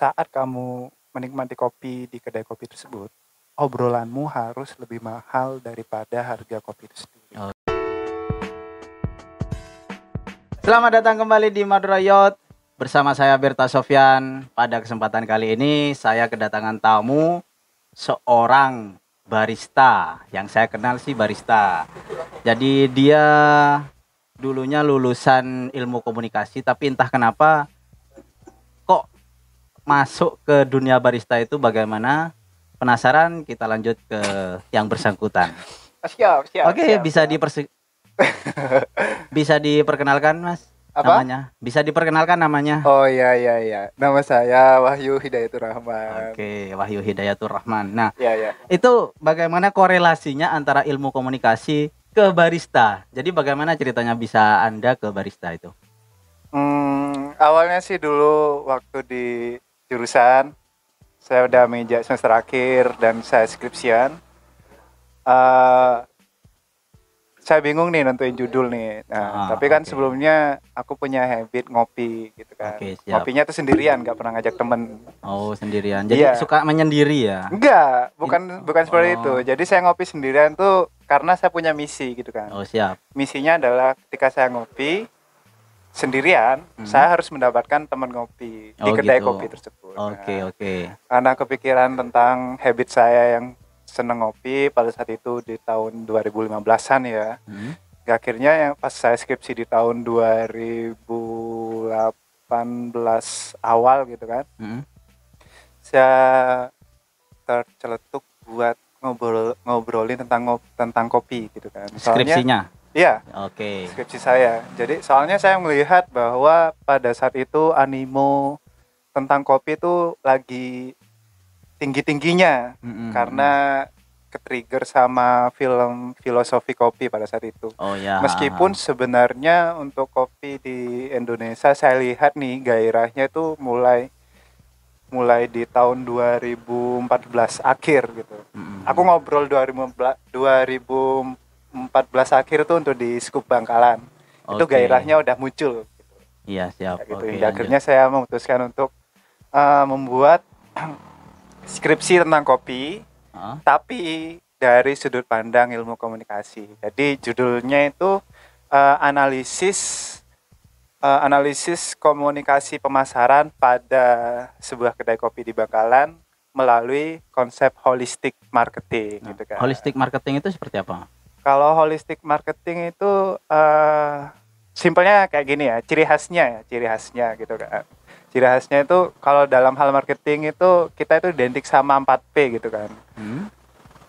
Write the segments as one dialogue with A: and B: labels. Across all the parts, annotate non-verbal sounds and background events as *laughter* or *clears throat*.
A: saat kamu menikmati kopi di kedai kopi tersebut, obrolanmu harus lebih mahal daripada harga kopi itu sendiri.
B: Oh. Selamat datang kembali di Madura Yacht bersama saya Berta Sofyan. Pada kesempatan kali ini saya kedatangan tamu seorang barista yang saya kenal sih barista. Jadi dia dulunya lulusan ilmu komunikasi tapi entah kenapa masuk ke dunia barista itu bagaimana? Penasaran kita lanjut ke yang bersangkutan.
A: Siap, siap.
B: Oke,
A: siap,
B: bisa
A: siap.
B: dipersi *laughs* bisa diperkenalkan Mas
A: Apa?
B: namanya? Bisa diperkenalkan namanya?
A: Oh iya iya iya. Nama saya Wahyu Hidayatur Rahman.
B: Oke, Wahyu Hidayatur Rahman. Nah,
A: Iya iya.
B: itu bagaimana korelasinya antara ilmu komunikasi ke barista? Jadi bagaimana ceritanya bisa Anda ke barista itu?
A: Hmm, awalnya sih dulu waktu di jurusan saya udah meja semester akhir dan saya skripsian. Eh, saya bingung nih nentuin judul nih. Nah,
B: Ah,
A: tapi kan
B: oke.
A: sebelumnya aku punya habit ngopi gitu kan.
B: Siap.
A: Ngopinya tuh sendirian, nggak pernah ngajak temen.
B: Oh, sendirian. Jadi
A: Iya.
B: suka menyendiri ya?
A: Enggak, bukan bukan seperti
B: Oh.
A: itu. Jadi saya ngopi sendirian tuh karena saya punya misi gitu kan.
B: Oh, siap.
A: Misinya adalah ketika saya ngopi sendirian,
B: Hmm.
A: saya harus mendapatkan teman ngopi di
B: Oh,
A: kedai
B: gitu.
A: kopi tersebut.
B: Oke,
A: Nah,
B: oke.
A: karena kepikiran tentang habit saya yang seneng ngopi pada saat itu di tahun 2015-an ya.
B: Hmm.
A: Akhirnya yang pas saya skripsi di tahun 2018 awal gitu kan,
B: Hmm.
A: saya terceletuk buat ngobrol ngobrolin tentang tentang kopi gitu kan. Soalnya
B: Skripsinya.
A: Iya,
B: Oke.
A: skripsi saya. Jadi soalnya saya melihat bahwa pada saat itu animo tentang kopi itu lagi tinggi-tingginya
B: Mm-mm.
A: karena ketrigger sama film filosofi kopi pada saat itu.
B: Oh ya.
A: Meskipun sebenarnya untuk kopi di Indonesia saya lihat nih gairahnya itu mulai mulai di tahun 2014 akhir gitu.
B: Mm-mm.
A: Aku ngobrol 2014 2014 akhir tuh untuk di Skup Bangkalan. Itu
B: Oke.
A: gairahnya udah muncul
B: Iya, siap.
A: gitu.
B: Oke,
A: Hingga
B: lanjut.
A: akhirnya saya memutuskan untuk uh, membuat *clears throat* skripsi tentang kopi
B: Heeh.
A: tapi dari sudut pandang ilmu komunikasi. Jadi judulnya itu uh, analisis uh, analisis komunikasi pemasaran pada sebuah kedai kopi di Bangkalan melalui konsep holistic marketing
B: Nah,
A: gitu kan.
B: Holistic marketing itu seperti apa?
A: Kalau holistic marketing itu uh, simpelnya kayak gini ya, ciri khasnya ya, ciri khasnya gitu kan. Ciri khasnya itu kalau dalam hal marketing itu kita itu identik sama 4P gitu kan.
B: Hmm?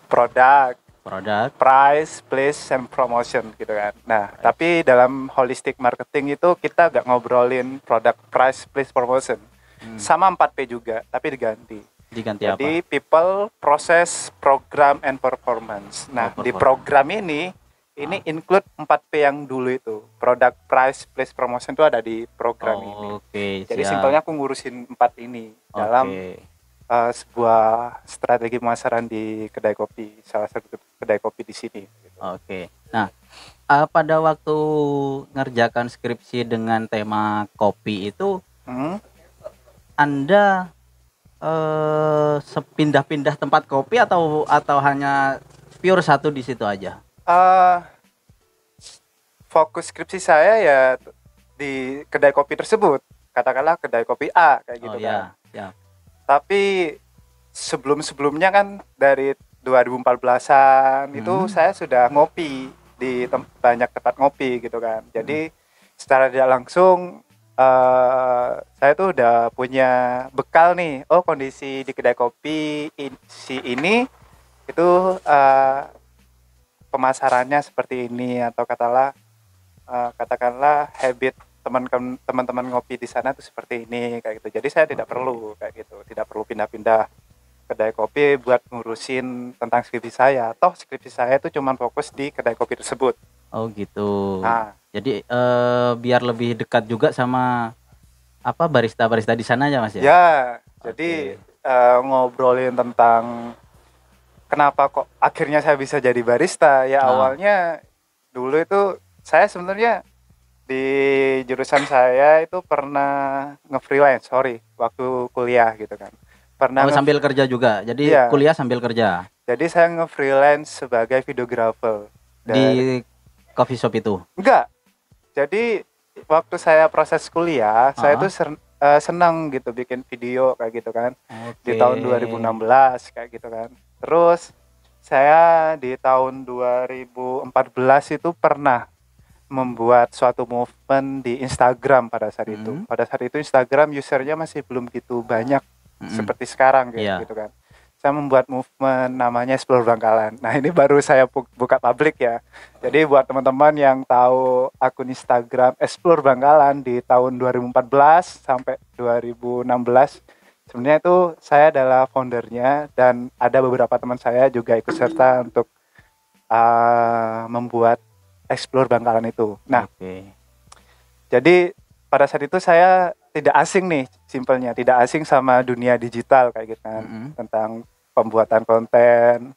A: Produk,
B: Produk.
A: price, place, and promotion gitu kan. Nah, tapi dalam holistic marketing itu kita gak ngobrolin produk, price, place, promotion.
B: Hmm.
A: Sama 4P juga, tapi diganti.
B: Diganti
A: Jadi people, process, program, and performance. Nah,
B: Oh,
A: di program ini ini include 4P yang dulu itu. Product, price, place, promotion itu ada di
B: apa?
A: program ini.
B: Oh, Oke,
A: Jadi
B: siap.
A: simpelnya aku ngurusin empat ini dalam
B: Oke.
A: uh, sebuah strategi pemasaran di kedai kopi, salah satu kedai kopi di sini. gitu.
B: Oke. Nah, eh, pada waktu ngerjakan skripsi dengan tema kopi itu
A: Hmm?
B: Anda eh sepindah-pindah tempat kopi atau atau hanya pure satu di situ aja?
A: Uh, fokus skripsi saya ya di kedai kopi tersebut. Katakanlah kedai kopi A kayak gitu
B: oh
A: kan.
B: ya, ya.
A: Tapi sebelum-sebelumnya kan dari 2014-an itu
B: Hmm.
A: saya sudah ngopi di tem- banyak tempat ngopi gitu kan. Jadi secara tidak langsung eh, saya tuh udah punya bekal nih. Oh kondisi di kedai kopi in- si ini itu eh, pemasarannya seperti ini atau katalah eh, katakanlah habit teman teman-teman ngopi di sana tuh seperti ini kayak gitu. Jadi saya tidak perlu kayak gitu, tidak perlu pindah-pindah kedai kopi buat ngurusin tentang skripsi saya. Toh skripsi saya itu cuma fokus di kedai kopi tersebut.
B: Oh gitu.
A: Nah,
B: Jadi eh biar lebih dekat juga sama apa barista-barista di sana ya Mas ya?
A: ya, jadi eh, ngobrolin tentang kenapa kok akhirnya saya bisa jadi barista. Ya
B: Ah.
A: awalnya dulu itu saya sebenarnya di jurusan saya itu pernah nge-freelance, sorry, waktu kuliah gitu kan. Pernah
B: Oh, sambil kerja juga. Jadi
A: Iya.
B: kuliah sambil kerja
A: jadi saya nge-freelance sebagai videographer. Dan-
B: di coffee shop itu.
A: Enggak. Jadi waktu saya proses kuliah, saya
B: Ah.
A: tuh ser- eh, senang gitu bikin video kayak gitu kan. Di
B: Oke.
A: tahun 2016 kayak gitu kan. Terus saya di tahun 2014 itu pernah membuat suatu movement di Instagram pada saat itu.
B: Hmm.
A: Pada saat itu Instagram usernya masih belum gitu banyak
B: Mm-mm.
A: seperti sekarang kayak
B: Iya.
A: gitu kan. Saya membuat movement namanya Explore Bangkalan. Nah, ini baru saya bu- buka publik ya. Jadi buat teman-teman yang tahu akun Instagram Explore Bangkalan di tahun 2014 sampai 2016 sebenarnya itu saya adalah foundernya dan ada beberapa teman saya juga ikut serta untuk uh, membuat Explore Bangkalan itu. Nah,
B: Oke.
A: jadi pada saat itu saya tidak asing nih, simpelnya tidak asing sama dunia digital kayak gitu kan,
B: Mm-mm.
A: tentang pembuatan konten,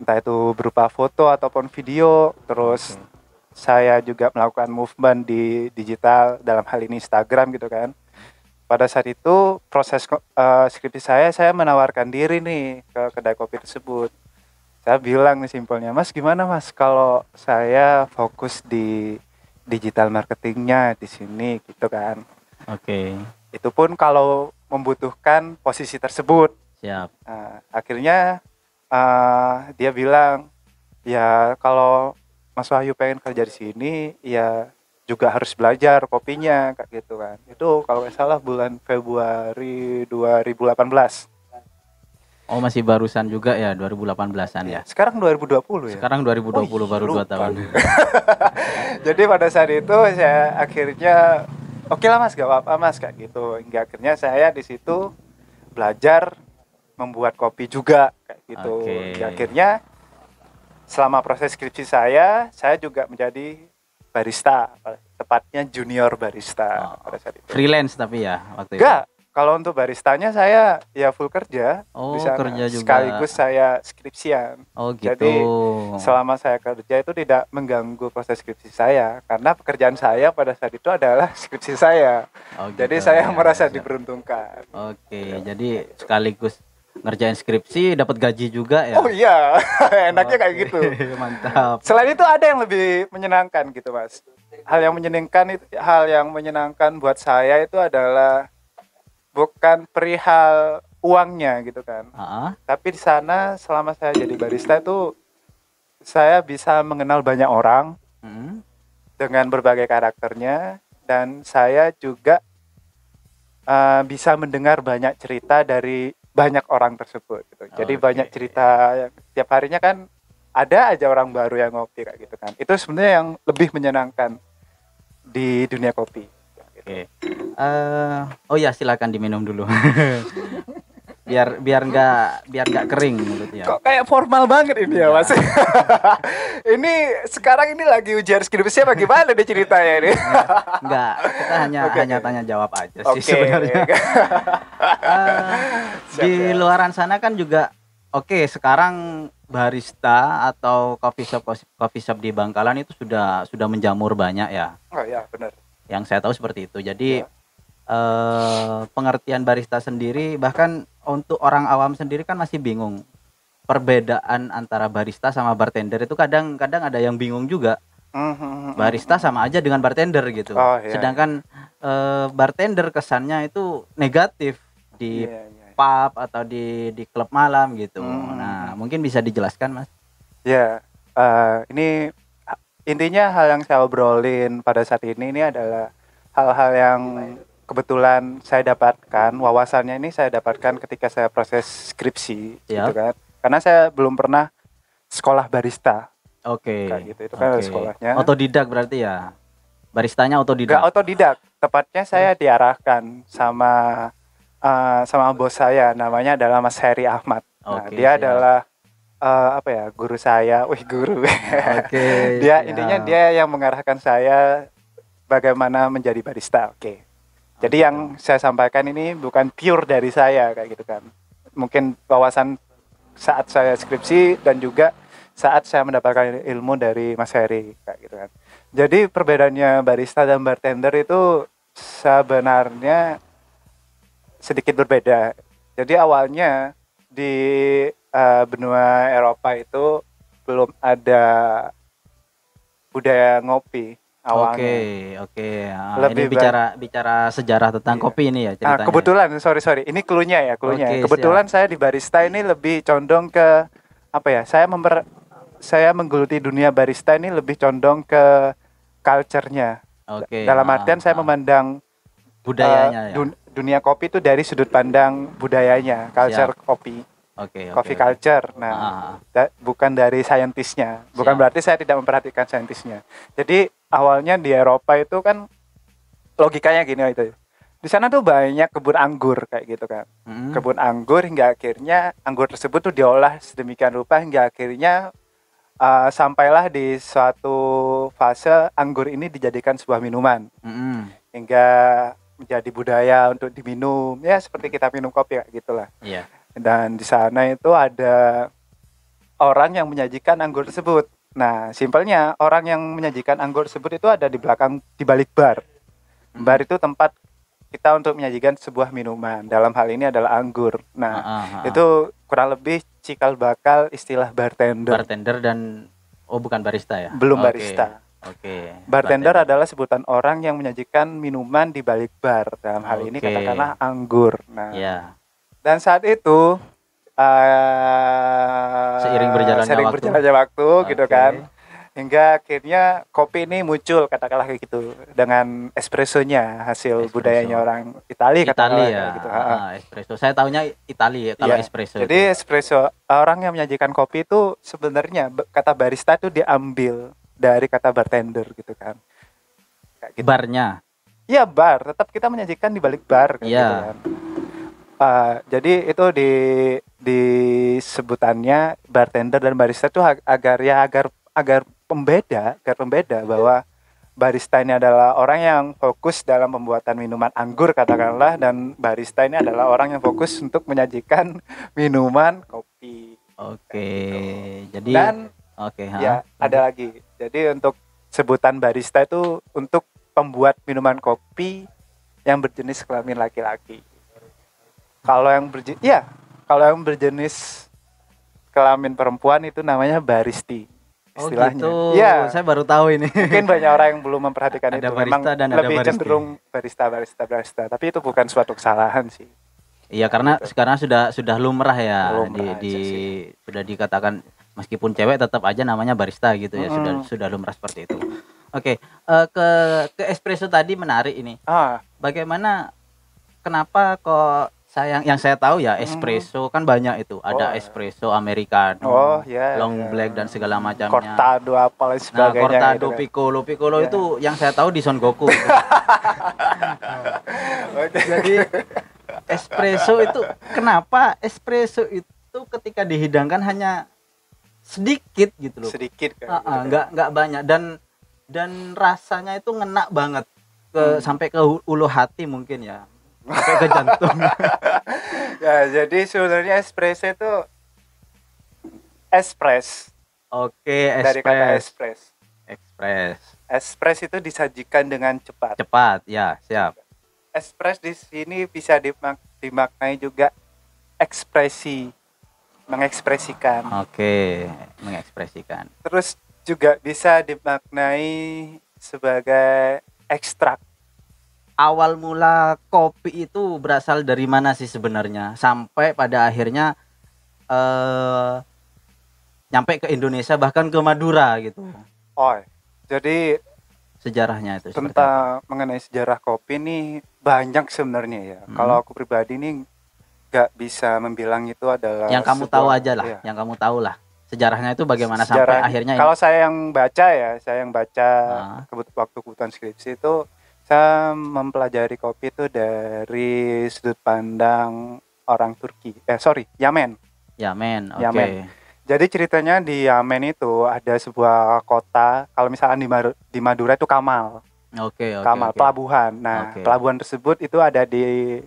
A: entah itu berupa foto ataupun video. Terus
B: Oke.
A: saya juga melakukan movement di digital dalam hal ini Instagram gitu kan. Pada saat itu proses eh, skripsi saya, saya menawarkan diri nih ke kedai kopi tersebut. Saya bilang nih simpelnya, Mas gimana Mas kalau saya fokus di digital marketingnya di sini gitu kan.
B: Oke.
A: Itu pun kalau membutuhkan posisi tersebut.
B: Siap.
A: Nah, akhirnya eh, dia bilang, ya kalau Mas Wahyu pengen kerja di sini, ya juga harus belajar kopinya kayak gitu kan. Itu kalau nggak salah bulan Februari 2018.
B: Oh, masih barusan juga ya 2018-an ya.
A: Sekarang 2020 ya.
B: Sekarang 2020
A: Oh, iya,
B: baru 2
A: lupa
B: tahun. *laughs*
A: nih. Jadi pada saat itu saya akhirnya oke lah mas, gak apa-apa mas kayak gitu. Hingga akhirnya saya di situ belajar membuat kopi juga kayak gitu. Hingga akhirnya selama proses skripsi saya, saya juga menjadi barista, tepatnya junior barista
B: Oh.
A: pada saat itu.
B: Freelance tapi ya waktu itu.
A: Enggak, kalau untuk baristanya saya ya full kerja
B: Oh,
A: di sana.
B: kerja juga.
A: Sekaligus saya skripsian.
B: Oh, gitu.
A: Jadi, selama saya kerja itu tidak mengganggu proses skripsi saya karena pekerjaan saya pada saat itu adalah *laughs* skripsi saya.
B: Oh,
A: Jadi
B: gitu.
A: saya
B: Ya,
A: merasa
B: siap.
A: diberuntukkan.
B: Oke, jadi sekaligus ngerjain skripsi dapat gaji juga ya.
A: Oh iya, *laughs* enaknya kayak
B: Oke,
A: gitu. *laughs*
B: Mantap.
A: Selain itu ada yang lebih menyenangkan gitu mas. Hal yang menyenangkan itu, hal yang menyenangkan buat saya itu adalah bukan perihal uangnya gitu kan.
B: Ah,
A: Tapi di sana selama saya jadi barista itu saya bisa mengenal banyak orang
B: mm,
A: dengan berbagai karakternya dan saya juga uh, bisa mendengar banyak cerita dari banyak orang tersebut gitu. Jadi banyak cerita yang tiap harinya kan ada aja orang baru yang ngopi kayak gitu kan. Itu sebenarnya yang lebih menyenangkan di dunia kopi.
B: Oke. Eh, oh ya silakan diminum dulu. *laughs* biar biar nggak biar nggak kering mulutnya.
A: Kok kayak formal banget ini ya
B: Iya.
A: mas? *laughs* ini sekarang ini lagi ujian skripsi apa gimana deh ceritanya ini?
B: Enggak, kita hanya *laughs*
A: Oke,
B: hanya tanya jawab aja sih sebenarnya. Eh,
A: Siap,
B: di
A: ya.
B: luaran sana kan juga oke sekarang barista atau coffee shop coffee shop di Bangkalan itu sudah sudah menjamur banyak ya
A: oh ya benar.
B: Yang saya tahu seperti itu jadi
A: Ya.
B: eh, pengertian barista sendiri bahkan untuk orang awam sendiri kan masih bingung perbedaan antara barista sama bartender itu kadang-kadang ada yang bingung juga
A: Mhm.
B: barista sama aja dengan bartender gitu.
A: Oh, iya,
B: Sedangkan eh, bartender kesannya itu negatif di
A: Iya, iya.
B: pub atau di di klub malam gitu.
A: Hmm.
B: Nah, mungkin bisa dijelaskan, Mas.
A: Ya, eh, ini a- intinya hal yang saya obrolin pada saat ini ini adalah hal-hal yang kebetulan saya dapatkan, wawasannya ini saya dapatkan ketika saya proses skripsi, gitu
B: Siap.
A: kan. Karena saya belum pernah sekolah barista,
B: Oke.
A: Kayak gitu, itu kan
B: Oke.
A: sekolahnya.
B: Otodidak berarti ya. Baristanya otodidak.
A: otodidak. Tepatnya saya diarahkan sama eh, sama bos saya, namanya adalah Mas Heri Ahmad. Nah,
B: Oke,
A: dia
B: siap.
A: adalah eh, apa ya guru saya, *laughs* wih guru.
B: Oke. *laughs*
A: dia
B: siap.
A: intinya dia yang mengarahkan saya bagaimana menjadi barista. Oke. Jadi
B: Oke.
A: yang saya sampaikan ini bukan pure dari saya kayak gitu kan. Mungkin wawasan saat saya skripsi dan juga saat saya mendapatkan ilmu dari Mas Heri kayak gitu kan. Jadi perbedaannya barista dan bartender itu sebenarnya sedikit berbeda. Jadi awalnya di eh, benua Eropa itu belum ada budaya ngopi
B: Oke,
A: awalnya.
B: oke. Ah,
A: Lebih
B: ini bicara bicara sejarah tentang
A: Iya.
B: kopi ini ya
A: Ah,
B: ceritanya.
A: kebetulan sorry sorry ini klunya ya klunya.
B: Oke,
A: kebetulan saya di barista ini lebih condong ke apa ya? Saya memper saya menggeluti dunia barista ini lebih condong ke culture-nya.
B: Oke.
A: Dalam
B: ah,
A: artian saya
B: ah.
A: memandang
B: budayanya
A: eh,
B: ya.
A: dun- dunia kopi itu dari sudut pandang budayanya, culture kopi,
B: Oke.
A: coffee
B: oke.
A: culture.
B: Ah,
A: Nah,
B: ah, ah.
A: da- bukan dari saintisnya. Bukan
B: Siap.
A: berarti saya tidak memperhatikan saintisnya. Jadi awalnya di Eropa itu kan logikanya gini itu. Di sana tuh banyak kebun anggur kayak gitu kan.
B: Mm-mm.
A: Kebun anggur hingga akhirnya anggur tersebut tuh diolah sedemikian rupa hingga akhirnya uh, sampailah di suatu fase anggur ini dijadikan sebuah minuman
B: Mm-mm.
A: hingga menjadi budaya untuk diminum ya seperti kita minum kopi kayak gitulah
B: Iya.
A: Dan di sana itu ada orang yang menyajikan anggur tersebut. Nah, simpelnya orang yang menyajikan anggur tersebut itu ada di belakang di balik bar. Bar itu tempat kita untuk menyajikan sebuah minuman. Dalam hal ini adalah anggur.
B: Ah,
A: Nah,
B: ah, ah.
A: itu kurang lebih cikal bakal istilah bartender.
B: bartender dan oh bukan barista ya?
A: Belum
B: Oke,
A: barista.
B: Oke.
A: Bartender adalah sebutan orang yang menyajikan minuman di balik bar. Dalam hal ini
B: Oke.
A: katakanlah anggur. Nah,
B: Ya.
A: Dan saat itu eh
B: Seiring berjalannya
A: seiring
B: waktu.
A: berjalannya waktu gitu
B: Oke.
A: kan. Hingga akhirnya kopi ini muncul katakanlah kayak gitu dengan espressonya hasil
B: Espresso.
A: budayanya orang Italia katakanlah
B: Italia ya.
A: gitu.
B: Ah, espresso. Saya tahunya Italia ya kalau
A: Iya.
B: espresso.
A: Jadi
B: itu.
A: espresso orang yang menyajikan kopi itu sebenarnya be- kata barista itu diambil dari kata bartender gitu kan. Kayak gitu.
B: barnya.
A: Iya bar, tetap kita menyajikan di balik bar kayak
B: Iya.
A: gitu kan. Uh, jadi itu di di sebutannya bartender dan barista itu ag- agar ya agar agar pembeda, agar pembeda bahwa barista ini adalah orang yang fokus dalam pembuatan minuman anggur katakanlah dan barista ini adalah orang yang fokus untuk menyajikan *laughs* minuman kopi.
B: Oke. Jadi
A: Dan
B: oke, ha.
A: ya ada lagi. Jadi untuk sebutan barista itu untuk pembuat minuman kopi yang berjenis kelamin laki-laki. Kalau yang berjenis ya, kalau yang berjenis kelamin perempuan itu namanya baristi
B: Oh
A: istilahnya.
B: gitu.
A: Ya,
B: Saya baru tahu ini.
A: mungkin banyak orang yang belum memperhatikan *laughs*
B: Ada
A: itu. Memang
B: barista dan ada
A: lebih
B: baristi.
A: cenderung barista barista barista, tapi itu bukan suatu kesalahan sih.
B: Iya karena sekarang sudah sudah lumrah ya
A: Lumrah
B: di, di
A: sih.
B: sudah dikatakan meskipun cewek tetap aja namanya barista gitu ya sudah
A: Mm-mm.
B: sudah lumrah seperti itu. Oke eh, ke ke espresso tadi menarik ini.
A: Ah,
B: Bagaimana kenapa kok saya yang saya tahu ya espresso kan banyak itu ada
A: Oh.
B: espresso americano,
A: oh ya.
B: long
A: ya.
B: black dan segala macamnya.
A: Cortado apa lain
B: Nah,
A: sebagainya.
B: cortado,
A: gitu kan.
B: piccolo, piccolo
A: Iya.
B: itu yang saya tahu di Son Goku. *laughs* Jadi espresso itu kenapa espresso itu ketika dihidangkan hanya sedikit gitu loh.
A: sedikit kan.
B: Ah, ah, nggak nggak banyak dan dan rasanya itu ngena banget ke
A: Hmm.
B: sampai ke ulu hati mungkin ya. Sampai ke jantung. *laughs*
A: Ya, jadi sebenarnya espresso itu espres
B: Oke,
A: dari kata.
B: Espres
A: itu disajikan dengan cepat.
B: Cepat, ya, siap.
A: Espres di sini bisa dimak- dimaknai juga ekspresi, mengekspresikan.
B: Oke, mengekspresikan.
A: Terus juga bisa dimaknai sebagai ekstrak.
B: Awal mula kopi itu berasal dari mana sih sebenarnya sampai pada akhirnya eh nyampe ke Indonesia bahkan ke Madura gitu
A: Oh, jadi
B: sejarahnya itu
A: tentang mengenai sejarah kopi ini banyak sebenarnya ya.
B: Hmm.
A: Kalau aku pribadi ini nggak bisa membilang itu adalah
B: yang kamu
A: sebuah-
B: tahu aja lah
A: iya.
B: yang kamu tahu lah sejarahnya itu bagaimana sampai
A: Sejarah-
B: akhirnya ini-
A: Kalau saya yang baca ya, saya yang baca
B: Ah.
A: kebut- waktu kebutuhan skripsi itu saya mempelajari kopi itu dari sudut pandang orang Turki. Eh sorry, Yamen.
B: ya men oke
A: Yamen. Jadi ceritanya di Yamen itu ada sebuah kota. Kalau misalkan di, Mar- di Madura itu Kamal,
B: oke oke
A: Kamal
B: oke.
A: pelabuhan. Nah,
B: Oke.
A: pelabuhan tersebut itu ada di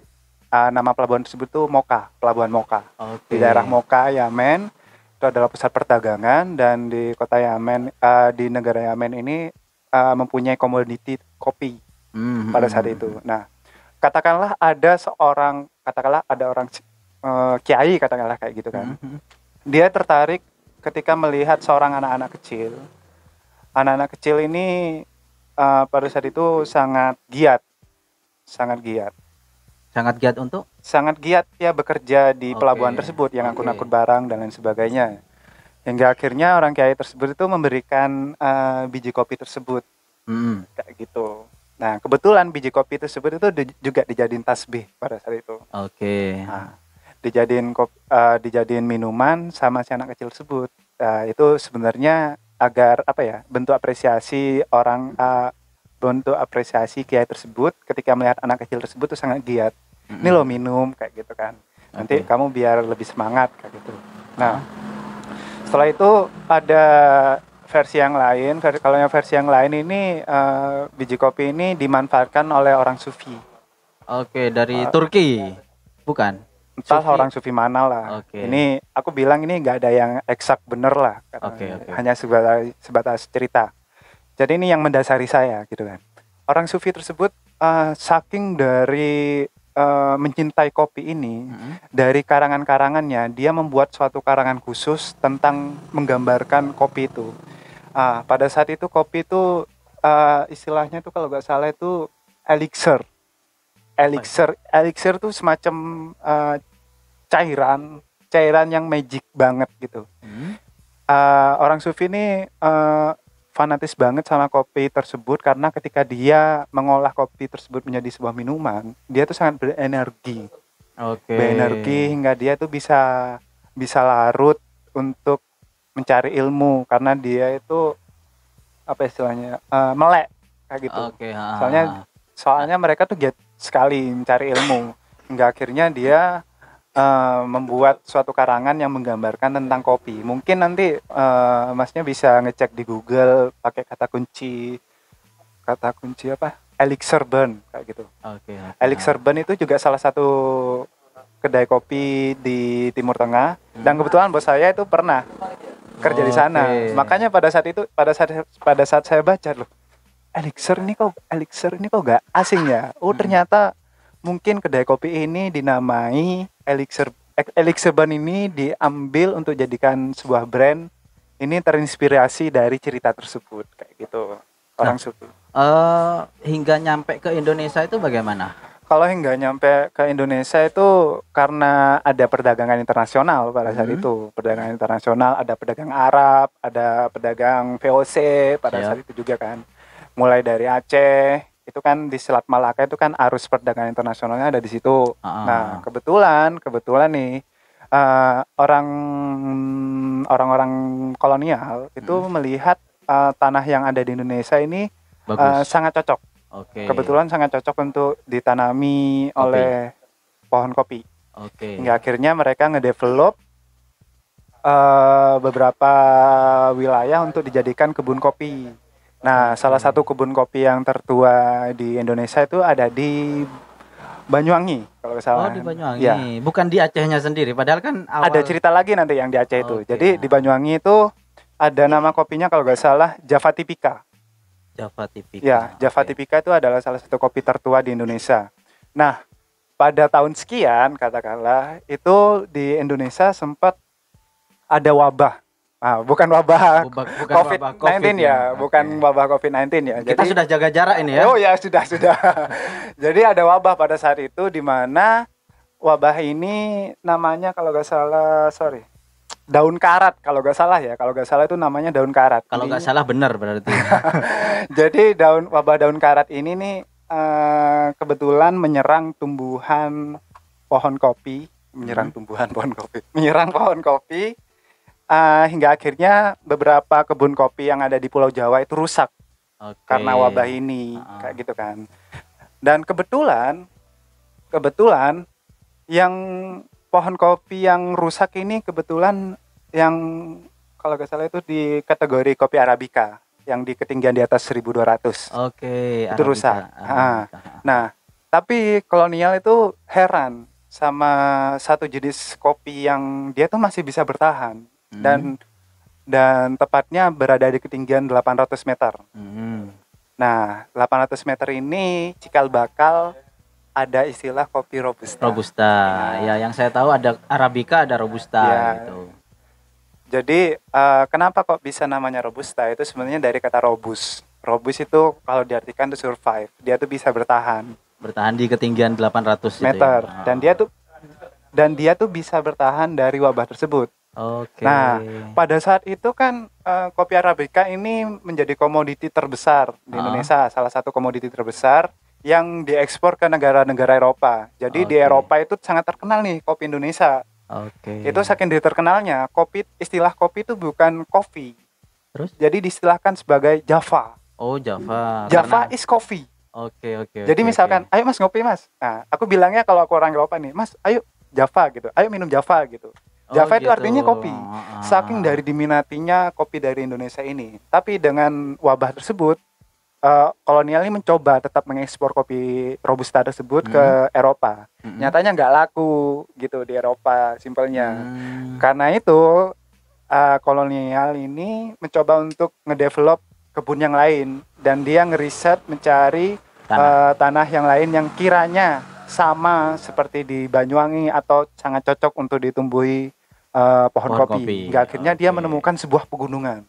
A: ah, nama pelabuhan tersebut tuh Moka, pelabuhan Moka.
B: Oke.
A: Di daerah Moka, Yamen itu adalah pusat perdagangan dan di kota Yamen eh, di negara Yamen ini uh, mempunyai komoditi kopi
B: Hmm,
A: pada saat itu. Nah, katakanlah ada seorang katakanlah ada orang uh, kiai katakanlah kayak gitu kan.
B: hmm, hmm.
A: Dia tertarik ketika melihat seorang anak-anak kecil. Anak-anak kecil ini uh, pada saat itu sangat giat, sangat giat,
B: Sangat giat untuk
A: sangat giat ya bekerja di
B: Oke,
A: pelabuhan tersebut yang angkut-angkut barang dan lain sebagainya. Hingga akhirnya orang kiai tersebut itu memberikan uh, biji kopi tersebut
B: Hmm,
A: kayak gitu. Nah, kebetulan biji kopi tersebut itu di- juga dijadiin tasbih pada saat itu.
B: Oke.
A: Nah, dijadiin kop, eh, dijadiin minuman sama si anak kecil tersebut. Nah, itu sebenarnya agar apa ya? Bentuk apresiasi orang eh, bentuk apresiasi kiai tersebut ketika melihat anak kecil tersebut tuh sangat giat. Ini
B: Hmm.
A: lo minum kayak gitu kan. Nanti
B: Oke.
A: kamu biar lebih semangat kayak gitu. Nah, setelah itu ada versi yang lain. Ver- Kalau yang versi yang lain ini eh, biji kopi ini dimanfaatkan oleh orang sufi.
B: Oke, dari
A: Uh,
B: Turki. Bukan.
A: entah
B: Sufi.
A: orang sufi mana lah.
B: Oke.
A: Ini aku bilang ini nggak ada yang eksak bener lah, karena
B: Oke, oke.
A: hanya sebatas, sebatas cerita. Jadi ini yang mendasari saya gitu kan. Orang sufi tersebut eh, saking dari eh, mencintai kopi ini,
B: Hmm.
A: dari karangan-karangannya dia membuat suatu karangan khusus tentang menggambarkan kopi itu. Ah, pada saat itu kopi itu eh, istilahnya tuh kalau nggak salah itu elixir. Elixir, elixir tuh semacam eh, cairan, cairan yang magic banget gitu.
B: Hmm.
A: Eh, orang sufi ini eh, fanatis banget sama kopi tersebut karena ketika dia mengolah kopi tersebut menjadi sebuah minuman, dia tuh sangat berenergi
B: Oke.
A: berenergi hingga dia tuh bisa bisa larut untuk mencari ilmu karena dia itu apa istilahnya eh, melek kayak gitu
B: Oke. ha,
A: Soalnya- soalnya mereka tuh giat sekali mencari ilmu hingga akhirnya dia eh, membuat suatu karangan yang menggambarkan tentang kopi mungkin nanti eh, masnya bisa ngecek di Google pakai kata kunci kata kunci apa elixir burn kayak gitu
B: Oke. oke.
A: Elixir Burn itu juga salah satu kedai kopi di Timur Tengah dan kebetulan bos saya itu pernah kerja di sana.
B: Oke.
A: Makanya pada saat itu pada saat pada saat saya baca loh, Elixir ini kok Elixir ini kok gak asing ya? Oh
B: Hmm.
A: ternyata mungkin kedai kopi ini dinamai Elixir Elixir Burn ini diambil untuk jadikan sebuah brand. Ini terinspirasi dari cerita tersebut kayak gitu. Orang sufi.
B: Eh, hingga nyampe ke Indonesia itu bagaimana?
A: Kalau hingga nyampe ke Indonesia itu karena ada perdagangan internasional pada saat
B: Mhm.
A: itu perdagangan internasional ada pedagang Arab ada pedagang VOC pada
B: Siap.
A: saat itu juga kan mulai dari Aceh itu kan di Selat Malaka itu kan arus perdagangan internasionalnya ada di situ
B: Ah.
A: nah kebetulan kebetulan nih eh, orang orang-orang kolonial itu
B: Mhm.
A: melihat eh, tanah yang ada di Indonesia ini
B: Bagus.
A: sangat cocok
B: Oke.
A: kebetulan sangat cocok untuk ditanami
B: Kopi.
A: oleh pohon kopi.
B: Oke.
A: Hingga akhirnya mereka ngedevelop eh, beberapa wilayah untuk dijadikan kebun kopi. Nah, salah satu kebun kopi yang tertua di Indonesia itu ada di Banyuwangi kalau salah.
B: Oh di Banyuwangi,
A: Ya.
B: bukan di Acehnya sendiri. Padahal kan awal.
A: Ada cerita lagi nanti yang di Aceh itu. Jadi di Banyuwangi itu ada nama kopinya kalau nggak salah Java Tipika.
B: Java Tipika.
A: Ya, Java
B: Oke.
A: Tipika itu adalah salah satu kopi tertua di Indonesia. Nah, pada tahun sekian katakanlah itu di Indonesia sempat ada wabah. Ah, bukan wabah
B: Bukan, bukan
A: COVID-19
B: wabah COVID
A: ya,
B: Oke.
A: bukan wabah COVID-19 ya.
B: Kita sudah jaga jarak ini ya.
A: Oh ya, sudah, sudah. *laughs* Jadi ada wabah pada saat itu di mana wabah ini namanya kalau nggak salah, sorry, daun karat kalau nggak salah ya. Kalau nggak salah itu namanya daun karat.
B: Kalau nggak salah benar berarti. *laughs*
A: jadi daun wabah daun karat ini nih eh, kebetulan menyerang tumbuhan pohon kopi, menyerang
B: Hmm.
A: tumbuhan pohon kopi, *laughs* menyerang pohon kopi eh, hingga akhirnya beberapa kebun kopi yang ada di Pulau Jawa itu rusak
B: Oke.
A: karena wabah ini,
B: Ah.
A: kayak gitu kan. Dan kebetulan, kebetulan yang pohon kopi yang rusak ini kebetulan yang kalau nggak salah itu di kategori kopi arabica yang di ketinggian di atas 1200.
B: Oke.
A: Itu rusak.
B: Arabica, Arabica.
A: Nah, tapi kolonial itu heran sama satu jenis kopi yang dia tuh masih bisa bertahan
B: Hmm.
A: dan dan tepatnya berada di ketinggian 800 meter.
B: Hmm.
A: Nah, 800 meter ini cikal bakal ada istilah kopi robusta.
B: Robusta.
A: Nah.
B: Ya, yang saya tahu ada arabica, ada robusta
A: Ya.
B: gitu.
A: Jadi eh, kenapa kok bisa namanya robusta? Itu sebenarnya dari kata robus. Robus itu kalau diartikan tuh survive. Dia tuh bisa bertahan
B: Bertahan di ketinggian 800 itu
A: meter
B: ya.
A: dan dia tuh dan dia tuh bisa bertahan dari wabah tersebut.
B: Oke.
A: Nah, Pada saat itu kan eh, kopi arabica ini menjadi komoditi terbesar di
B: Ah.
A: Indonesia, salah satu komoditi terbesar yang diekspor ke negara-negara Eropa. Jadi di
B: Oke.
A: Eropa itu sangat terkenal nih kopi Indonesia.
B: Oke.
A: Itu saking dia terkenalnya, kopi istilah kopi itu bukan kopi.
B: Terus?
A: Jadi distilahkan sebagai Java.
B: Oh, Java.
A: Java
B: Karena-
A: is coffee.
B: Oke, oke.
A: Jadi
B: oke,
A: misalkan,
B: oke.
A: ayo Mas ngopi Mas. Nah, aku bilangnya kalau aku orang Eropa nih, Mas, ayo Java gitu. Ayo minum Java gitu.
B: Oh,
A: Java itu
B: gitu.
A: artinya kopi.
B: Ah.
A: Saking dari diminatinya kopi dari Indonesia ini. Tapi dengan wabah tersebut, eh, kolonial ini mencoba tetap mengekspor kopi robusta tersebut ke Eropa.
B: Mm-mm.
A: Nyatanya nggak laku gitu di Eropa, simpelnya.
B: Hmm.
A: Karena itu eh, kolonial ini mencoba untuk ngedevelop kebun yang lain dan dia ngeriset mencari
B: Tanah.
A: eh, tanah yang lain yang kiranya sama seperti di Banyuwangi atau sangat cocok untuk ditumbuhi eh, pohon,
B: Pohon
A: kopi.
B: kopi.
A: Hingga akhirnya dia
B: Oke.
A: menemukan sebuah pegunungan,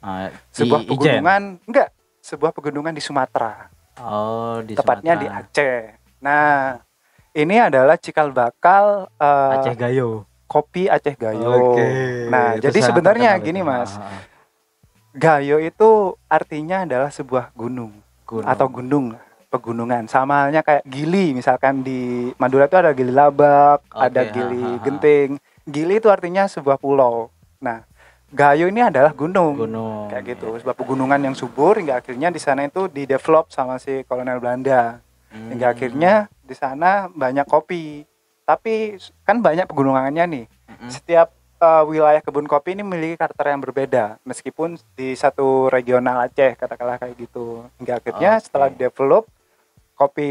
B: di
A: sebuah
B: Ijen.
A: pegunungan enggak, sebuah pegunungan di Sumatera,
B: Oh, di
A: tepatnya di
B: Sumatera.
A: Aceh. Nah, ini adalah cikal bakal eh,
B: Aceh Gayo.
A: kopi Aceh Gayo. Nah,
B: Itu
A: jadi sebenarnya gini
B: itu.
A: Mas,
B: Ah, ah.
A: Gayo itu artinya adalah sebuah gunung,
B: Gunung.
A: atau gunung pegunungan. Sama halnya kayak Gili misalkan di Madura itu ada Gili Labak,
B: Oke,
A: ada
B: ha,
A: Gili
B: ha, ha.
A: Genting. Gili itu artinya sebuah pulau. Nah, Gayo ini adalah gunung.
B: Gunung.
A: Kayak gitu, sebuah pegunungan yang subur hingga akhirnya di sana itu didevelop sama si kolonel Belanda.
B: Hmm.
A: Hingga akhirnya di sana banyak kopi. Tapi kan banyak pegunungannya nih
B: Mm-mm.
A: setiap uh, wilayah kebun kopi ini memiliki karakter yang berbeda meskipun di satu regional Aceh katakanlah kayak gitu hingga akhirnya
B: Oke.
A: setelah develop kopi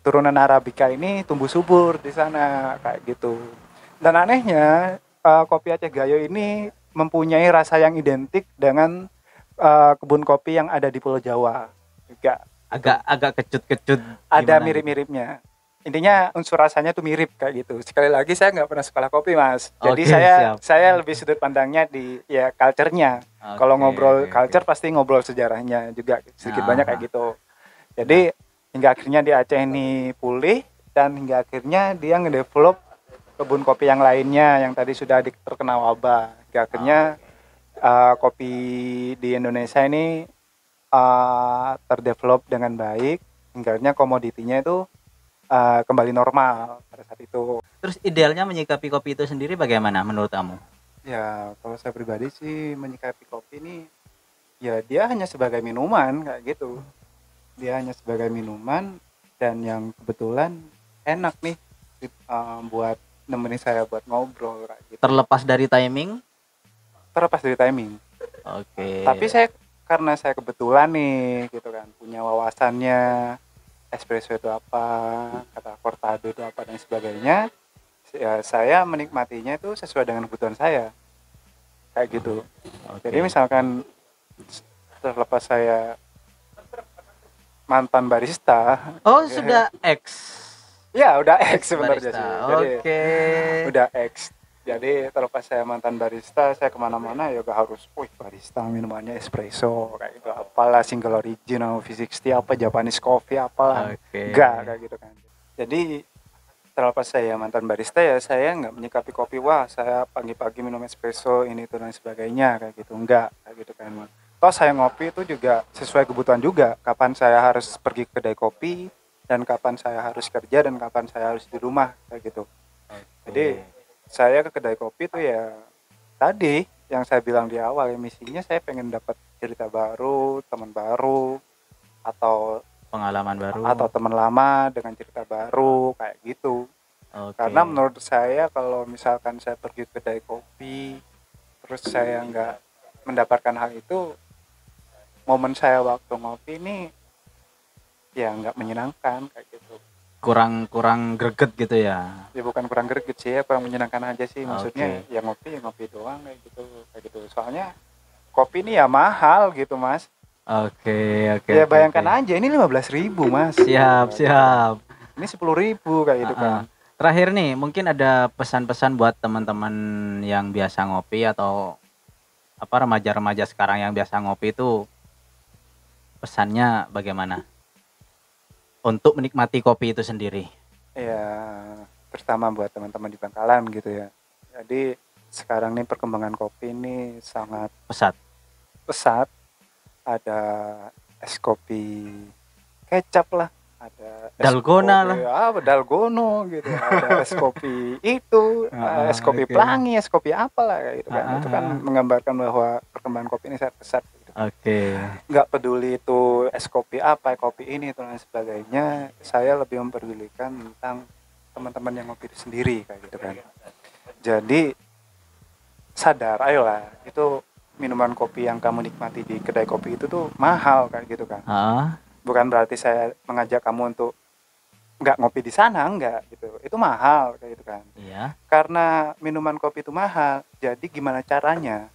A: turunan arabica ini tumbuh subur di sana kayak gitu dan anehnya uh, kopi Aceh Gayo ini mempunyai rasa yang identik dengan uh, kebun kopi yang ada di Pulau Jawa juga
B: agak agak kecut-kecut
A: ada
B: gitu?
A: mirip-miripnya intinya unsur rasanya tuh mirip kayak gitu sekali lagi saya nggak pernah sekolah kopi mas jadi saya
B: siap.
A: saya lebih sudut pandangnya di ya culture-nya kalau
B: Oke,
A: ngobrol
B: oke,
A: culture
B: oke.
A: pasti ngobrol sejarahnya juga sedikit
B: Ah.
A: banyak kayak gitu jadi hingga akhirnya di Aceh ini pulih dan hingga akhirnya dia ngedevelop kebun kopi yang lainnya yang tadi sudah terkena wabah akhirnya uh, kopi di Indonesia ini uh, terdevelop dengan baik. Hingga akhirnya komoditinya itu uh, kembali normal pada saat itu.
B: Terus idealnya menyikapi kopi itu sendiri bagaimana menurut kamu?
A: Ya kalau saya pribadi sih menyikapi kopi ini ya dia hanya sebagai minuman kayak gitu. Dia hanya sebagai minuman dan yang kebetulan enak nih buat nemenin saya buat ngobrol kayak gitu.
B: Terlepas dari timing
A: terlepas dari timing.
B: Oke.
A: Tapi saya karena saya kebetulan nih gitu kan punya wawasannya espresso itu apa kata cortado itu apa dan sebagainya ya saya menikmatinya itu sesuai dengan kebutuhan saya. Kayak gitu.
B: Oke.
A: jadi misalkan terlepas saya mantan barista.
B: Oh sudah *laughs* X
A: ya udah ex sebenarnya sih.
B: Oke.
A: udah ex jadi terlepas saya mantan barista saya ke mana-mana ya gak harus wih barista minumannya espresso kayak gitu. Apalah single origin atau V60 apa Japanese coffee apalah.
B: Oke.
A: Enggak kayak gitu kan. Jadi terlepas saya mantan barista ya saya nggak menyikapi kopi wah saya pagi-pagi minum espresso ini itu dan sebagainya kayak gitu. Enggak kayak gitu kan toh saya ngopi itu juga sesuai kebutuhan juga. Kapan saya harus pergi ke kedai kopi dan kapan saya harus kerja dan kapan saya harus di rumah kayak gitu. Jadi saya ke kedai kopi tuh ya tadi yang saya bilang di awal ya misinya saya pengen dapat cerita baru teman baru atau
B: pengalaman baru
A: atau teman lama dengan cerita baru kayak gitu
B: Oke.
A: karena menurut saya kalau misalkan saya pergi ke kedai kopi terus saya nggak mendapatkan hal itu momen saya waktu ngopi ini ya nggak menyenangkan kayak gitu
B: kurang kurang greget gitu ya
A: ya bukan kurang greget sih ya kurang menyenangkan aja sih maksudnya
B: Oke.
A: ya ngopi ya ngopi doang kayak gitu kayak gitu soalnya kopi ini ya mahal gitu mas
B: Oke, oke.
A: ya
B: oke,
A: bayangkan
B: oke.
A: aja ini 15.000 ribu mas
B: Siap, siap.
A: ini 10.000 ribu kayak gitu
B: Ah,
A: kan
B: ah. Terakhir nih, mungkin ada pesan-pesan buat teman-teman yang biasa ngopi atau apa remaja-remaja sekarang yang biasa ngopi itu pesannya bagaimana? Untuk menikmati kopi itu sendiri.
A: ya terutama buat teman-teman di Bangkalan gitu ya jadi sekarang nih perkembangan kopi ini sangat
B: Pesat.
A: pesat ada es kopi kecap lah ada
B: Dalgona
A: kopi, apa dalgono gitu ada es kopi itu
B: Ah,
A: es kopi
B: oke.
A: pelangi es kopi apalah gitu kan
B: Ah,
A: itu kan
B: ah.
A: menggambarkan bahwa perkembangan kopi ini sangat pesat
B: Oke.
A: nggak peduli itu es kopi apa kopi ini dan lain sebagainya. Saya lebih memperdulikan tentang teman-teman yang ngopi itu sendiri kayak gitu kan. Jadi sadar ayolah. Itu minuman kopi yang kamu nikmati di kedai kopi itu tuh mahal kayak gitu kan.
B: Ah,
A: bukan berarti saya mengajak kamu untuk nggak ngopi di sana enggak gitu. Itu mahal kayak gitu kan.
B: Iya.
A: karena minuman kopi itu mahal jadi gimana caranya?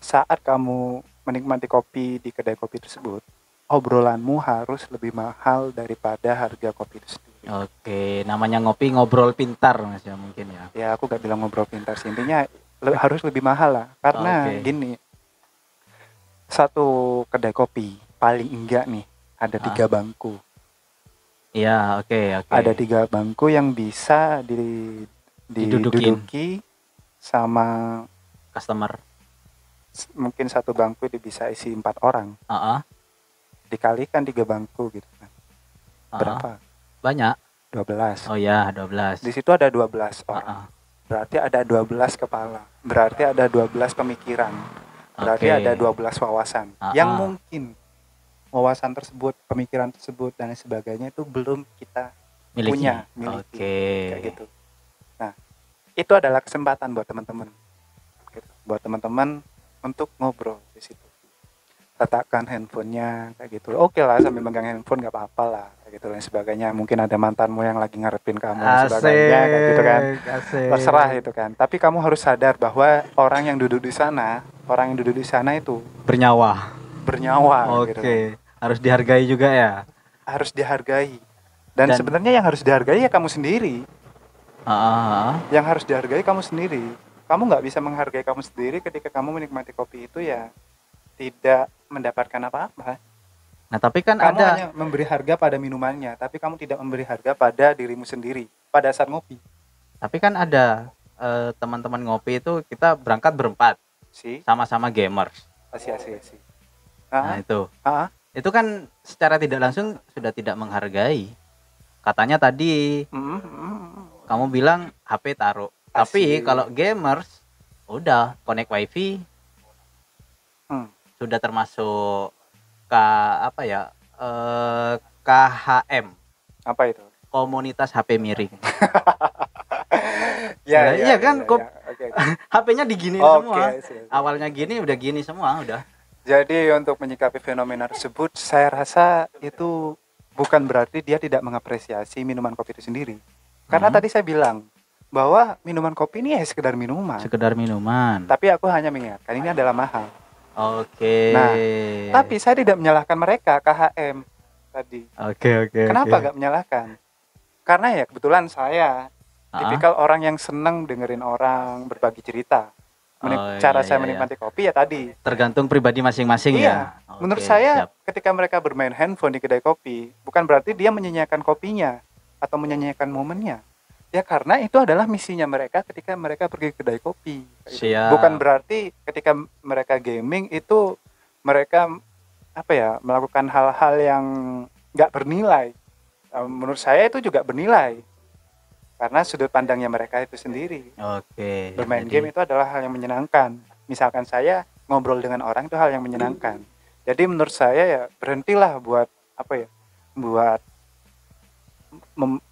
A: Saat kamu menikmati kopi di kedai kopi tersebut obrolanmu harus lebih mahal daripada harga kopi itu sendiri
B: Oke, namanya ngopi ngobrol pintar Mas ya mungkin ya.
A: ya aku gak bilang ngobrol pintar sih intinya le- harus lebih mahal lah karena
B: Oke.
A: gini satu kedai kopi paling enggak nih ada
B: Ah.
A: tiga bangku
B: Iya, oke, oke.
A: ada tiga bangku yang bisa di
B: Didudukin.
A: diduduki sama
B: customer.
A: Mungkin satu bangku itu bisa isi empat orang
B: Ah, ah,
A: dikalikan tiga bangku gitu kan
B: ah, ah.
A: berapa
B: Banyak.
A: 12
B: Oh ya, 12.
A: di situ ada 12
B: Ah,
A: orang
B: ah.
A: berarti ada 12 kepala berarti ada 12 pemikiran berarti
B: Oke.
A: ada 12 wawasan
B: Ah,
A: yang
B: ah.
A: mungkin wawasan tersebut pemikiran tersebut dan sebagainya itu belum kita
B: Miliki.
A: punya miliki
B: Oke.
A: kayak gitu nah itu adalah kesempatan buat teman-teman Gitu. buat teman-teman untuk ngobrol di situ. Letakkan handphonenya kayak gitu. Oke lah sambil megang handphone nggak apa-apa lah kayak gitu dan sebagainya. Mungkin ada mantanmu yang lagi ngarepin kamu dan sebagainya kayak gitu kan.
B: asik.
A: terserah itu kan. Tapi kamu harus sadar bahwa orang yang duduk di sana orang yang duduk di sana itu
B: Bernyawa.
A: bernyawa
B: Oke,
A: gitu
B: harus dihargai juga ya.
A: harus dihargai. Dan,
B: Dan-
A: sebenarnya yang harus dihargai ya kamu sendiri.
B: Ah, ah, ah.
A: yang harus dihargai kamu sendiri kamu nggak bisa menghargai kamu sendiri ketika kamu menikmati kopi itu ya tidak mendapatkan apa-apa
B: Nah, tapi kan
A: kamu
B: ada
A: hanya memberi harga pada minumannya tapi kamu tidak memberi harga pada dirimu sendiri pada saat ngopi
B: tapi kan ada eh, teman-teman ngopi itu kita berangkat berempat,
A: sih
B: sama-sama gamers.
A: asih asih asih
B: Nah,
A: ah,
B: itu.
A: ah,
B: Itu kan secara tidak langsung sudah tidak menghargai. Katanya tadi
A: mm, mm, mm.
B: kamu bilang HP taruh. Tapi kalau gamers udah connect wifi
A: Hmm.
B: sudah termasuk K apa ya eh, KHM
A: apa itu
B: komunitas HP miring. *laughs*
A: ya,
B: Nah, iya kan, kok-
A: oke, *laughs* oke.
B: HP-nya digini
A: Oke,
B: semua.
A: See.
B: Awalnya gini udah gini semua udah.
A: Jadi untuk menyikapi fenomena tersebut, saya rasa itu bukan berarti dia tidak mengapresiasi minuman kopi itu sendiri. Karena
B: Hmm.
A: tadi saya bilang bahwa minuman kopi ini ya sekedar minuman.
B: Sekedar minuman.
A: Tapi aku hanya mengingatkan ini adalah mahal.
B: Oke.
A: Nah, Tapi saya tidak menyalahkan mereka KHM tadi.
B: Oke oke.
A: Kenapa
B: oke.
A: gak menyalahkan? Karena ya kebetulan saya
B: Ah,
A: tipikal orang yang senang dengerin orang berbagi cerita. Menik-
B: Oh,
A: cara
B: iya,
A: saya
B: iya,
A: menikmati kopi ya tadi
B: tergantung pribadi masing-masing
A: Iya,
B: ya.
A: Menurut
B: Oke,
A: saya
B: siap.
A: ketika mereka bermain handphone di kedai kopi, bukan berarti dia menyanyiakan kopinya atau menyanyiakan momennya. Ya karena itu adalah misinya mereka ketika mereka pergi ke kedai kopi. Gitu.
B: Siap.
A: Bukan berarti ketika mereka gaming itu mereka apa ya melakukan hal-hal yang nggak bernilai. Eh, Menurut saya itu juga bernilai karena sudut pandangnya mereka itu sendiri.
B: Oke.
A: Bermain
B: jadi-
A: game itu adalah hal yang menyenangkan. Misalkan saya ngobrol dengan orang itu hal yang menyenangkan. Jadi menurut saya ya berhentilah buat apa ya? Buat mem-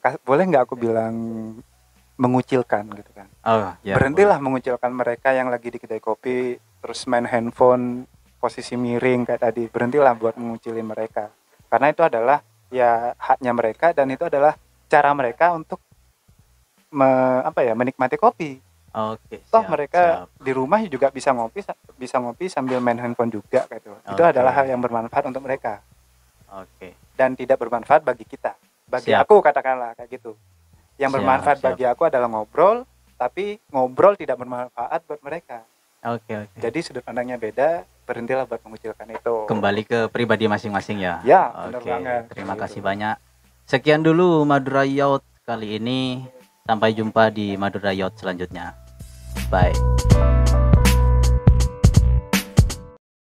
A: kas- boleh nggak aku bilang mengucilkan gitu kan.
B: Oh, ya.
A: berhentilah mengucilkan mereka yang lagi di kedai kopi terus main handphone posisi miring kayak tadi. Berhentilah buat mengucilin mereka. Karena itu adalah ya haknya mereka dan itu adalah cara mereka untuk me- apa ya menikmati kopi
B: Oke.
A: toh
B: siap,
A: mereka
B: siap.
A: di rumah juga bisa ngopi sa- bisa ngopi sambil main handphone juga gitu itu
B: Oke.
A: adalah hal yang bermanfaat untuk mereka
B: Oke.
A: dan tidak bermanfaat bagi kita bagi
B: Siap.
A: aku katakanlah kayak gitu yang
B: Siap,
A: bermanfaat
B: siap.
A: bagi aku adalah ngobrol tapi ngobrol tidak bermanfaat buat mereka
B: Oke, oke.
A: jadi sudut pandangnya beda berhentilah buat mengucilkan itu
B: Kembali ke pribadi masing-masing ya.
A: Ya,
B: Oke.
A: banget.
B: Terima
A: Gitu.
B: kasih banyak. Sekian dulu Madura Yacht kali ini. Sampai jumpa di Madura Yacht selanjutnya. Bye.